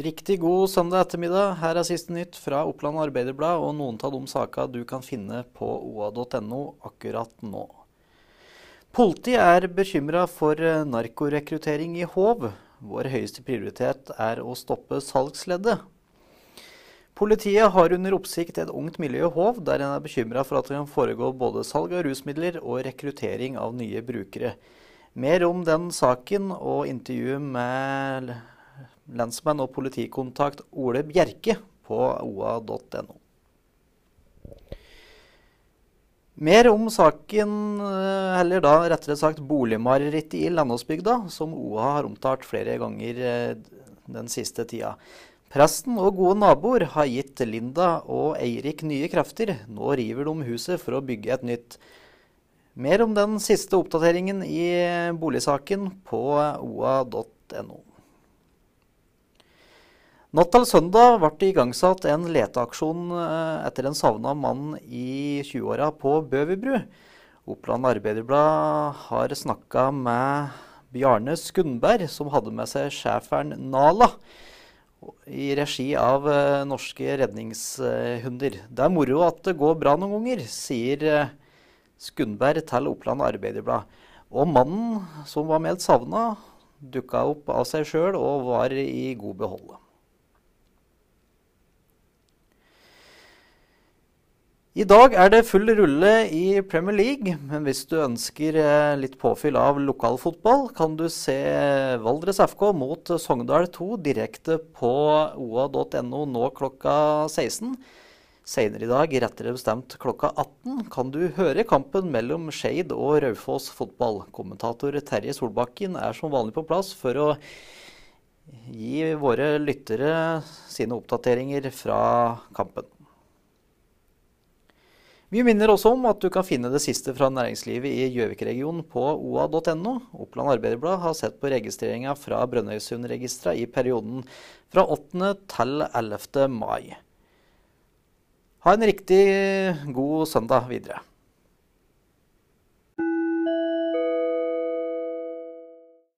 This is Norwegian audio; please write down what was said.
Riktig god søndag ettermiddag. Her er siste nytt fra Oppland Arbeiderblad og noen av de sakene du kan finne på oa.no akkurat nå. Politiet er bekymra for eh, narkorekruttering i Hov. Vår høyeste prioritet er å stoppe salgsleddet. Politiet har under oppsikt et ungt miljø i Hov, der en er bekymra for at det kan foregå både salg av rusmidler og rekruttering av nye brukere. Mer om den saken og intervjuet med lensmann og politikontakt Ole Bjerke på oa.no. Mer om saken, eh, eller da rettere sagt boligmarerittet i Landåsbygda, som OA har omtalt flere ganger eh, den siste tida. Presten og gode naboer har gitt Linda og Eirik nye krefter. Nå river de huset for å bygge et nytt. Mer om den siste oppdateringen i boligsaken på oa.no. Natt til søndag ble det igangsatt en leteaksjon eh, etter en savna mann i 20-åra på Bøverbru. Oppland Arbeiderblad har snakka med Bjarne Skundberg, som hadde med seg schæferen Nala i regi av eh, norske redningshunder. Det er moro at det går bra noen ganger, sier eh, Skundberg til Oppland Arbeiderblad. Og mannen som var meldt savna, dukka opp av seg sjøl og var i god behold. I dag er det full rulle i Premier League, men hvis du ønsker eh, litt påfyll av lokalfotball, kan du se Valdres FK mot Sogndal 2 direkte på oa.no nå klokka 16. Senere i dag, rettere bestemt klokka 18, kan du høre kampen mellom Skeid og Raufoss fotball. Kommentator Terje Solbakken er som vanlig på plass for å gi våre lyttere sine oppdateringer fra kampen. Vi minner også om at du kan finne det siste fra næringslivet i Gjøvik-regionen på oa.no. Oppland Arbeiderblad har sett på registreringa fra Brønnøysundregistra i perioden fra 8. til 11. mai. Ha en riktig god søndag videre.